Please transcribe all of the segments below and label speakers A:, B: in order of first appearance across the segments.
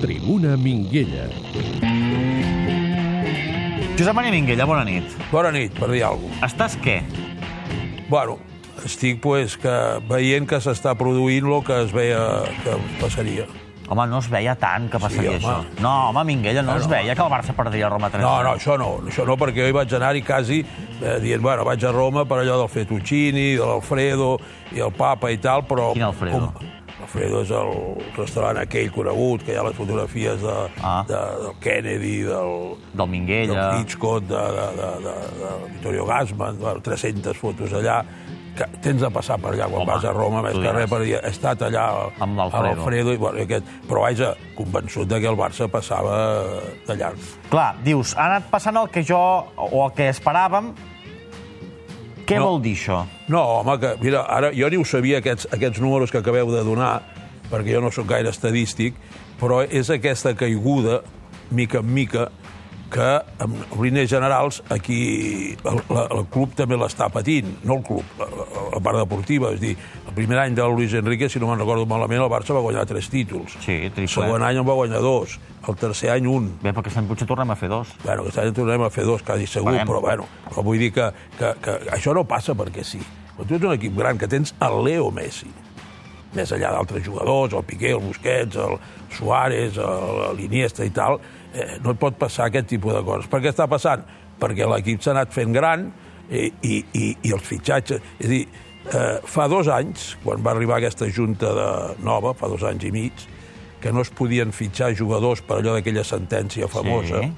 A: Tribuna Minguella.
B: Josep Maria Minguella, bona nit.
C: Bona nit, per dir alguna cosa.
B: Estàs què?
C: Bueno, estic pues, que veient que s'està produint el que es veia que passaria.
B: Home, no es veia tant que passaria
C: Sí,
B: això.
C: home.
B: No, home, Minguella, no,
C: No,
B: es veia que el Barça perdria a Roma 3
C: No, no, això no, això no, perquè jo hi vaig anar-hi quasi eh, dient, bueno, vaig a Roma per allò del Fettuccini, de l'Alfredo i el Papa i tal, però...
B: Quin Alfredo?
C: L'Alfredo és el restaurant aquell conegut, que hi ha les fotografies de,
B: Ah.
C: de, del Kennedy, del,
B: Del
C: del
B: Minguella.
C: Hitchcock, de, de, de, de, de Vittorio Gassman, bueno, 300 fotos allà, que tens de passar per allà quan
B: Home,
C: vas a Roma, més que res per dir, he estat allà
B: Amb l'Alfredo.
C: i, bueno, aquest, però vaja, convençut de que el Barça passava de llarg.
B: Clar, dius, ha anat passant el que jo, o el que esperàvem. Què
C: No.
B: vol dir això?
C: No, home, que, mira, ara jo ni ho sabia, aquests, aquests números que acabeu de donar, perquè jo no sóc gaire estadístic, però és aquesta caiguda, mica en mica, que, en línies generals, aquí el, la, el club també l'està patint, no el club, la, la, part deportiva. És dir, el primer any de Luis Enrique, si no me'n recordo malament, el Barça va guanyar tres títols.
B: Sí,
C: El
B: triple.
C: segon any en va guanyar dos. El tercer any, un.
B: Bé, perquè Sant potser tornem a fer dos.
C: Bueno, aquest any en tornarem a fer dos, quasi segur,
B: Veurem.
C: però bueno, però vull dir que, que, que això no passa perquè sí. Quan tu ets un equip gran, que tens el Leo Messi, més enllà d'altres jugadors, el Piqué, el Busquets, el Suárez, el- l'Iniesta i tal, eh, no et pot passar aquest tipus de coses. Per què està passant? Perquè l'equip s'ha anat fent gran i, i, i, i els fitxatges... És a dir, eh, fa dos anys, quan va arribar aquesta junta de nova, fa dos anys i mig, que no es podien fitxar jugadors per allò d'aquella sentència famosa,
B: Sí.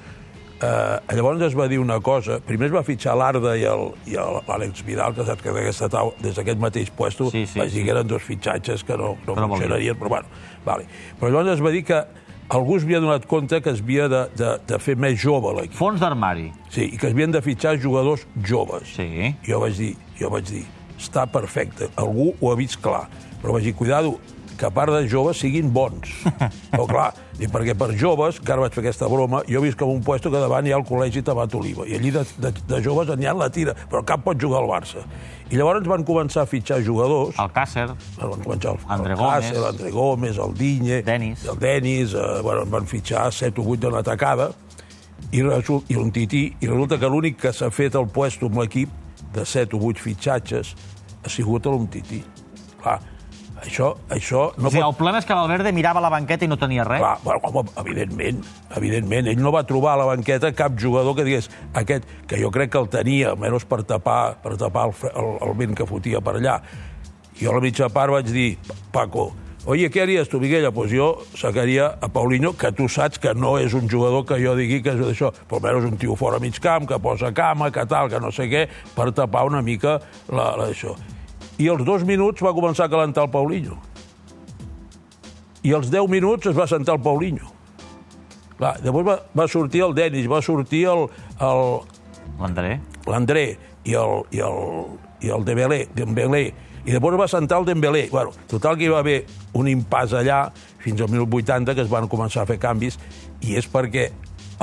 C: Eh, llavors es va dir una cosa. Primer es va fitxar l'Arda i l'Àlex Vidal, que saps que d'aquesta tau, des d'aquest mateix puesto
B: Sí, sí,
C: vaig dir
B: sí.
C: que eren dos fitxatges que no, no
B: no
C: funcionarien, però bueno, vale. Però llavors es va dir que algú es havia donat compte que es havia de, de, de fer més jove l'equip.
B: Fons d'armari.
C: Sí, i que es havien de fitxar jugadors joves.
B: Sí.
C: Jo vaig dir, jo vaig dir, està perfecte, algú ho ha vist clar, però vaig dir, cuidado, que a part de joves siguin bons. Però clar, i perquè per joves, que ara vaig fer aquesta broma, jo he vist que en un puesto que davant hi ha el col·legi Tabat Oliva, i allí de, de, de joves n'hi ha la tira, però cap pot jugar al Barça. I llavors van començar a fitxar jugadors,
B: Alcácer.
C: van començar el,
B: André
C: el
B: Gómez.
C: Cácer, l'André Gómez, el Digne,
B: Denis.
C: el Denis, eh, bueno, en van fitxar 7 o 8 d'una tacada, i, result, i un tití, i resulta que l'únic que s'ha fet al puesto amb l'equip de 7 o 8 fitxatges ha sigut l'Umtiti. Clar, això, això no
B: o sigui,
C: pot...
B: el problema és que Valverde mirava la banqueta i no tenia res.
C: Clar, bueno, home, evidentment, evidentment. Ell no va trobar a la banqueta cap jugador que digués aquest, que jo crec que el tenia, almenys per tapar, per tapar el, el, el vent que fotia per allà. Jo a la mitja part vaig dir, Paco, oye, què haries tu, Miguel? Pues jo sacaria a Paulinho, que tu saps que no és un jugador que jo digui que és d'això, però almenys un tio fora mig camp, que posa cama, que tal, que no sé què, per tapar una mica la, la, això. I als dos minuts va començar a calentar el Paulinho i als 10 minuts es va sentar el Paulinho. Clar, llavors va, va sortir el Denis, va sortir el, el,
B: L'André.
C: l'André i el, i el, i el Dembélé, Dembélé, i llavors va sentar el Dembélé. Bueno, total que hi va haver un impàs allà fins al 1080 que es van començar a fer canvis i és perquè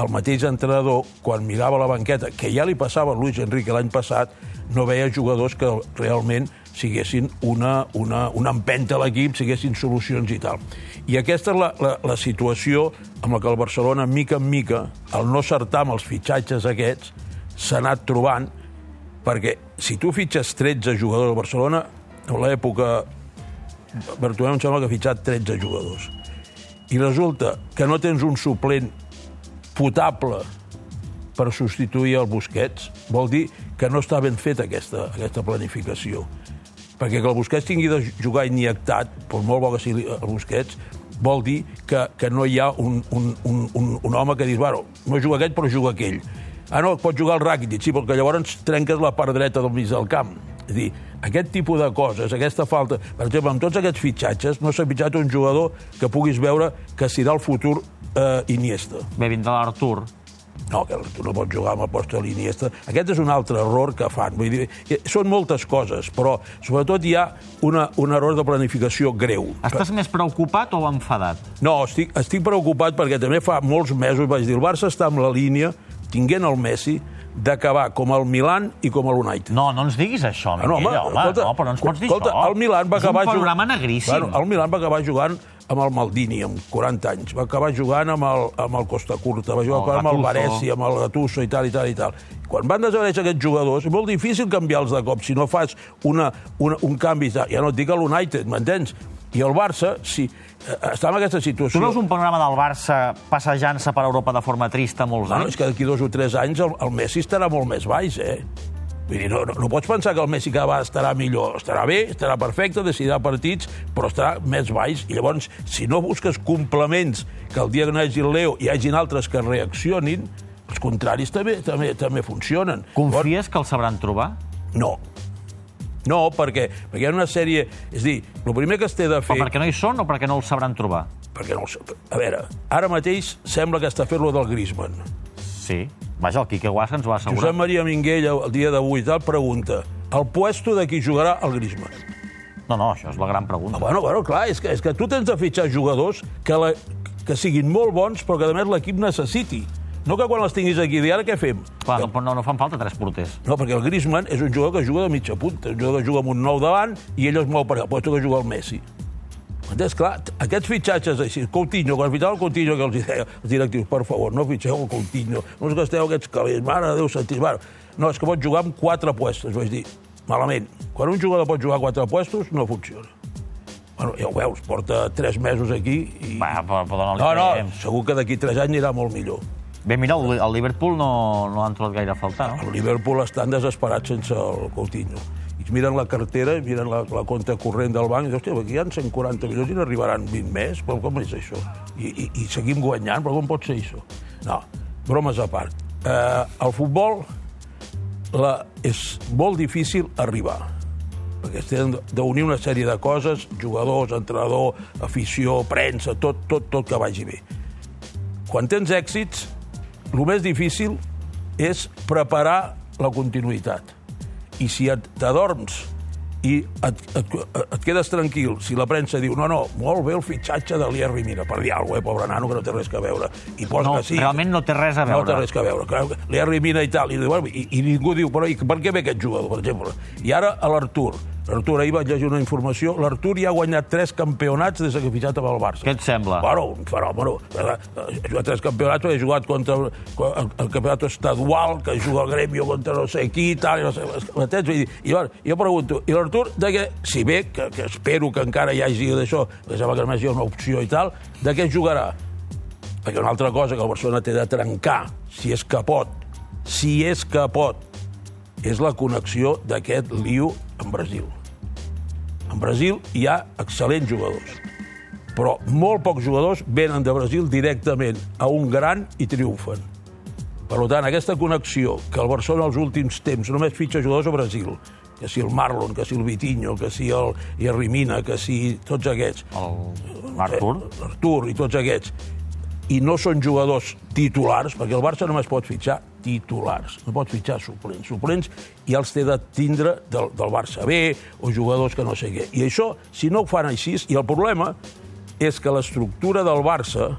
C: el mateix entrenador, quan mirava la banqueta, que ja li passava a Luis Enrique l'any passat, no veia jugadors que realment siguessin una, una, una empenta a l'equip, siguessin solucions i tal. I aquesta és la, la, la situació amb la que el Barcelona, mica en mica, al no acertar amb els fitxatges aquests, s'ha anat trobant, perquè si tu fitxes 13 jugadors al Barcelona, en l'època Bertomeu em sembla que ha fitxat 13 jugadors. I resulta que no tens un suplent potable per substituir el Busquets, vol dir que no està ben feta aquesta, aquesta planificació. Perquè que el Busquets tingui de jugar injectat, per molt bo que sigui el Busquets, vol dir que, que no hi ha un, un, un, un, un home que dius, bueno, no juga aquest, però juga aquell. Ah, no, pot jugar el Rakitic, sí, perquè llavors trenques la part dreta del mig del camp. És dir, aquest tipus de coses, aquesta falta... Per exemple, amb tots aquests fitxatges no s'ha fitxat un jugador que puguis veure que serà el futur eh, Iniesta.
B: Bé, vindrà l'Artur.
C: No, que tu no pots jugar amb el post de l'Iniesta. Aquest és un altre error que fan. Vull dir, són moltes coses, però sobretot hi ha una, un error de planificació greu.
B: Estàs més preocupat o enfadat?
C: No, estic, estic preocupat perquè també fa molts mesos vaig dir el Barça està amb la línia, tinguent el Messi, d'acabar com el Milan i com l'United.
B: No, no ens diguis això,
C: Ah, no,
B: Miquel, home, no, però no ens pots dir
C: escolta,
B: això.
C: el Milan va acabar...
B: És un programa negríssim.
C: Bueno, el Milan va acabar jugant amb el Maldini, amb 40 anys. Va acabar jugant amb el, amb el Costa Curta, va jugar
B: El
C: amb el. Varese, amb el Gattuso i tal, i tal, i tal. Quan van desaparèixer aquests jugadors, és molt difícil canviar-los de cop si no fas una, una, un canvi. Ja no et dic a l'United, m'entens? I el Barça, si eh, està en aquesta
B: Tu
C: situació...
B: veus un panorama del Barça passejant-se per Europa de forma trista molts
C: Bueno,
B: anys?
C: és que d'aquí dos o tres anys el, el Messi estarà molt més baix, eh? Vull dir, no, no, no pots pensar que el Messi cada vegada estarà millor. Estarà bé, estarà perfecte, decidirà partits, però estarà més baix. I llavors, si no busques complements que el dia que no hi hagi el Leo hi hagin altres que reaccionin, els contraris també també, també funcionen.
B: Confies que el sabran trobar?
C: No. No, perquè, perquè hi ha una sèrie... És a dir, el primer que es té de fer...
B: Però perquè no hi són o perquè no els sabran trobar?
C: Perquè no sé. A veure, ara mateix sembla que està fent lo del Griezmann.
B: Sí. Vaja, el Quique Guasca ens va assegurar.
C: Josep Maria Minguell, el dia d'avui, tal, pregunta el puesto de qui jugarà el Griezmann.
B: No, no, això és la gran pregunta.
C: Ah, bueno, bueno, clar, és que, és que tu tens de fitxar jugadors que, la, que siguin molt bons, però que, a més, l'equip necessiti. No que quan els tinguis aquí, i ara què fem?
B: Clar, no, no, no fan falta tres porters.
C: No, perquè el Griezmann és un jugador que juga de mitja punta, un jugador que juga amb un nou davant i ell es mou per allà, puesto que juga el Messi. Entens? Clar, aquests fitxatges així, Coutinho, quan fitxava el Coutinho, que els deia els directius, per favor, no fitxeu el Coutinho, no us gasteu aquests calés, mare de Déu sentit, mare. No, és que pot jugar amb quatre puestos, vaig dir, malament. Quan un jugador pot jugar quatre puestos, no funciona. Bueno, ja ho veus, porta tres mesos aquí i...
B: Va, però, però
C: No, no,
B: temps.
C: segur que d'aquí tres anys anirà molt millor.
B: Bé, mira, el, el Liverpool no, no han trobat gaire a faltar, no?
C: El Liverpool estan desesperats sense el Coutinho. I miren la cartera, miren la, la compte corrent del banc, i diuen, hòstia, aquí hi ha 140 milions i n'arribaran 20 més, però com és això? I, i, I seguim guanyant, però com pot ser això? No, bromes a part. Eh, el futbol la, és molt difícil arribar perquè tenen d'unir una sèrie de coses, jugadors, entrenador, afició, premsa, tot, tot, tot que vagi bé. Quan tens èxits, el més difícil és preparar la continuïtat. I si t'adorms i et, et, et quedes tranquil, si la premsa diu no, no, molt bé el fitxatge de l'Ierri, mira, per dir alguna cosa, eh, pobre nano, que no té res a veure. I posa
B: No,
C: que sí.
B: realment no té res a
C: No
B: veure.
C: té res a veure. L'Ierri Mina i tal, i, bueno, i, i ningú diu, però i per què ve aquest jugador, per exemple? I ara a l'Artur. L'Artur, ahir vaig llegir una informació, l'Artur ja ha guanyat tres campionats des que ha fitxat amb el Barça.
B: Què et sembla?
C: Bueno, un fenòmeno. Ha jugat tres campionats, ha jugat contra el, el, el campionat estadual, que juga el Gremio contra no sé qui, tal, i no sé? Vull dir, I jo, jo pregunto, i l'Artur, de què, si bé, que, que espero que encara hi hagi d'això, que sembla que només hi ha una opció i tal, de què jugarà? Perquè una altra cosa que el Barcelona té de trencar, si és que pot, si és que pot, és la connexió d'aquest liu amb Brasil. En Brasil hi ha excel·lents jugadors, però molt pocs jugadors venen de Brasil directament a un gran i triomfen. Per tant, aquesta connexió que el Barcelona als últims temps només fitxa jugadors a Brasil, que si el Marlon, que si el Vitinho, que si el Ierrimina, que si tots aquests,
B: L'Artur?
C: Eh, L'Artur i tots aquests. I no són jugadors titulars, perquè el Barça només pot fitxar titulars, no pot fitxar suplents. Suplents ja els té de tindre del, del Barça B o jugadors que no sé què. I això, si no ho fan així, i el problema és que l'estructura del Barça,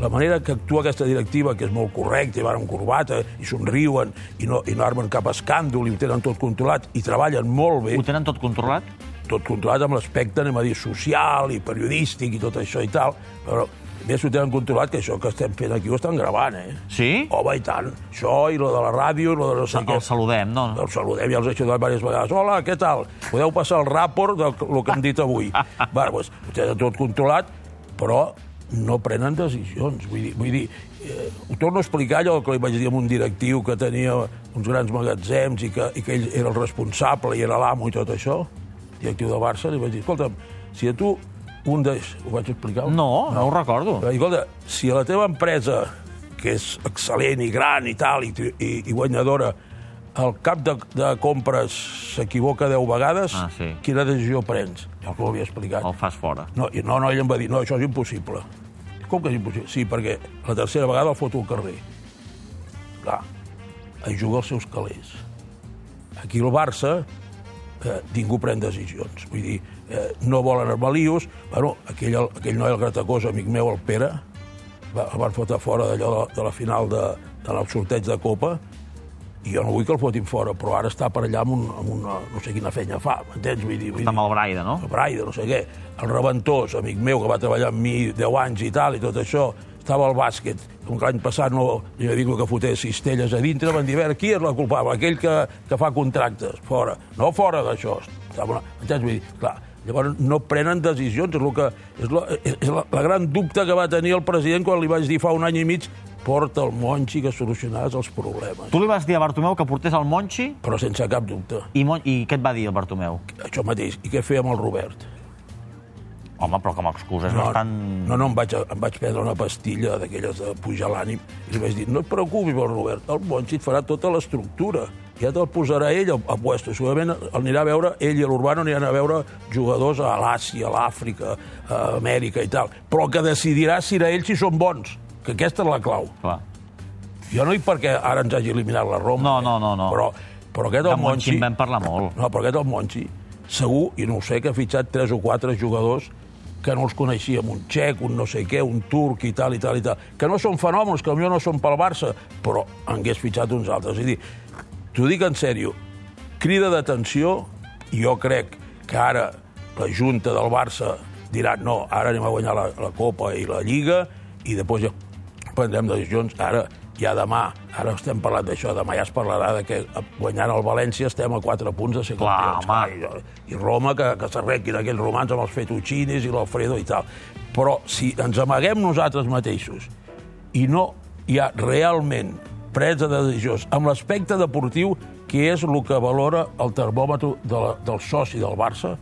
C: la manera que actua aquesta directiva, que és molt correcta, i van amb corbata, i somriuen, i no, i no armen cap escàndol, i ho tenen tot controlat, i treballen molt bé
B: Ho tenen tot controlat?
C: tot controlat amb l'aspecte, anem a dir, social i periodístic i tot això i tal, però més ho tenen controlat, que això que estem fent aquí ho estan gravant, eh?
B: Sí?
C: Home, i tant. Això i lo de la ràdio, i lo de no sé què.
B: El saludem, no?
C: El saludem, ja els he ajudat diverses vegades. Hola, què tal? Podeu passar el ràport del lo que hem dit avui. Va, doncs, ho tenen tot controlat, però no prenen decisions. Vull dir, vull dir eh, ho torno a explicar allò que li vaig dir a un directiu que tenia uns grans magatzems i que, i que ell era el responsable i era l'amo i tot això, directiu de Barça, li vaig dir, escolta'm, si a tu un de... Ho vaig explicar?
B: No, no ho recordo.
C: Vaig dir, escolta, si a la teva empresa, que és excel·lent i gran i tal, i, i, i guanyadora, el cap de, de compres s'equivoca 10 vegades,
B: Ah, sí.
C: quina decisió prens? Ja ho havia explicat.
B: El fas fora.
C: No, i- no, no, ell em va dir, no, això és impossible. Com que és impossible? Sí, perquè la tercera vegada el foto al carrer. Clar, hi juga els seus calés. Aquí al Barça eh, ningú pren decisions. Vull dir, eh, no volen armalius. Bueno, aquell, aquell noi, el Gratacós, amic meu, el Pere, va, el van fotre fora d'allò de, de la final de, de del sorteig de Copa, i jo no vull que el fotin fora, però ara està per allà amb, un, amb una... no sé quina feina fa, m'entens? Vull dir, vull
B: Està amb el Braida, no?
C: el Braida, no sé què, el Reventós, amic meu, que va treballar amb mi 10 anys i tal, i tot això, estava al bàsquet, com que l'any passat no, jo dic que fotés cistelles a dintre, van dir, a veure, qui és la culpable? Aquell que, que fa contractes, fora. No fora d'això. Estava- Entens? Vull dir, clar, llavors no prenen decisions, és, que, és, la, és la, la gran dubte que va tenir el president quan li vaig dir fa un any i mig porta el Monchi que solucionaràs els problemes.
B: Tu li vas dir a Bartomeu que portés el Monchi
C: Però sense cap dubte.
B: i, Mon... i què et va dir el Bartomeu?
C: Això mateix. I què feia amb el Robert?
B: Home, però com a excusa és
C: No,
B: bastant...
C: no, no, em vaig, em vaig prendre una pastilla d'aquelles de pujar l'ànim i li vaig dir, no et preocupis Robert, el Monchi et farà tota l'estructura. Ja te'l posarà ell a, puesto. Segurament el anirà a veure, ell i l'Urbano aniran a veure jugadors a l'Àsia, a l'Àfrica, a Amèrica i tal. Però que decidirà serà ells si són bons, que aquesta és la clau.
B: Clar.
C: Jo no dic perquè ara ens hagi eliminat la Roma.
B: No, no, no, no.
C: Però, però aquest
B: De
C: el
B: Monchi
C: Monchi...
B: en vam parlar molt.
C: No, però aquest el Monchi, segur, i no ho sé, que ha fitxat tres o quatre jugadors que no els coneixíem, un txec, un no sé què, un turc i tal, i tal, i tal, que no són fenòmens, que potser no són pel Barça, però hagués fitxat uns altres. És a dir, t'ho dic en sèrio, crida d'atenció, jo crec que ara la Junta del Barça dirà no, ara anem a guanyar la, la Copa i la Lliga, i després ja prendrem decisions. Ara, ja demà, ara estem parlant d'això, demà ja es parlarà de que guanyant el València estem a 4 punts de ser
B: Clar,
C: campions.
B: home.
C: I, I Roma, que, que s'arrenquin aquells romans amb els fettuccines i l'Alfredo i tal. Però si ens amaguem nosaltres mateixos i no hi ha realment presa de decisions amb l'aspecte deportiu, que és el que valora el termòmetre de la, del soci del Barça,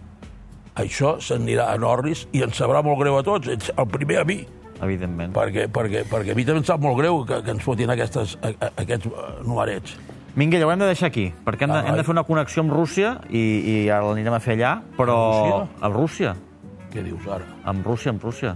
C: això s'anirà a Norris i ens sabrà molt greu a tots, ets el primer a mi,
B: Evidentment.
C: perquè, perquè, perquè a mi també em sap molt greu que, que ens fotin aquestes, a, a, aquests eh, numerets.
B: Ho hem de deixar aquí, perquè hem de,
C: Ah,
B: hem de fer una connexió amb Rússia i, i ara l'anirem a fer allà, però...
C: Amb Rússia?
B: Amb Rússia.
C: Què dius ara?
B: Amb Rússia, amb Rússia.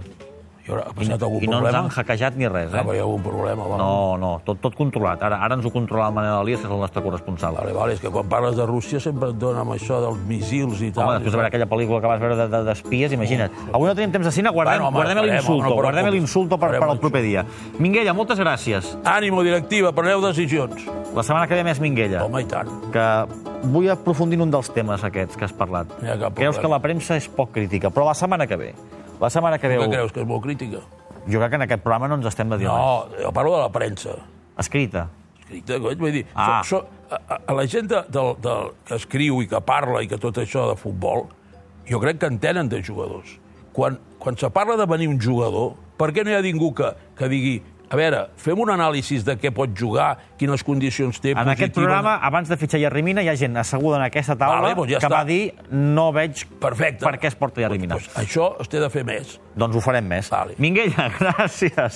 C: I ha
B: I,
C: passat algun
B: i no ens
C: problema?
B: han hackejat ni res,
C: Ah,
B: eh?
C: hi ha algun problema, va.
B: No, no, tot, tot controlat. Ara, ara ens ho controla el Manel Elias, que és el nostre corresponsal.
C: Vale, vale, és que quan parles de Rússia sempre et dona amb això dels missils i tal.
B: Home, després de veure aquella pel·lícula que vas veure de- de- d'espies, de, imagina't. Avui no tenim temps de cine, guardem,
C: Bueno, home,
B: guardem l'insulto,
C: no,
B: guardem
C: com-
B: l'insulto per, per al proper dia. Minguella, moltes gràcies.
C: Ànimo, directiva, preneu decisions.
B: La setmana que ve més Minguella.
C: Home, i tant.
B: que vull aprofundir en un dels temes aquests que has parlat.
C: Cap
B: Creus que la premsa és poc crítica, però la setmana que ve, la setmana que ve...
C: Què creus, que és molt crítica?
B: Jo crec que en aquest programa no ens estem de dir.
C: No, jo parlo de la premsa.
B: Escrita.
C: Escrita, coi, vull dir,
B: Ah.
C: so, so, a, a- la gent de, de, de, que escriu i que parla i que tot això de futbol, jo crec que entenen de jugadors. Quan, quan se parla de venir un jugador, per què no hi ha ningú que, que digui a veure, fem un anàlisi de què pot jugar, quines condicions té,
B: En aquest programa, abans de fitxar Yarrimina, hi ha gent asseguda en aquesta taula
C: Vale, doncs ja
B: que
C: està.
B: va dir no veig
C: Perfecte.
B: per què es porta Yarrimina.
C: Pues, això es té de fer més.
B: Doncs ho farem més.
C: Vale.
B: Minguella, gràcies.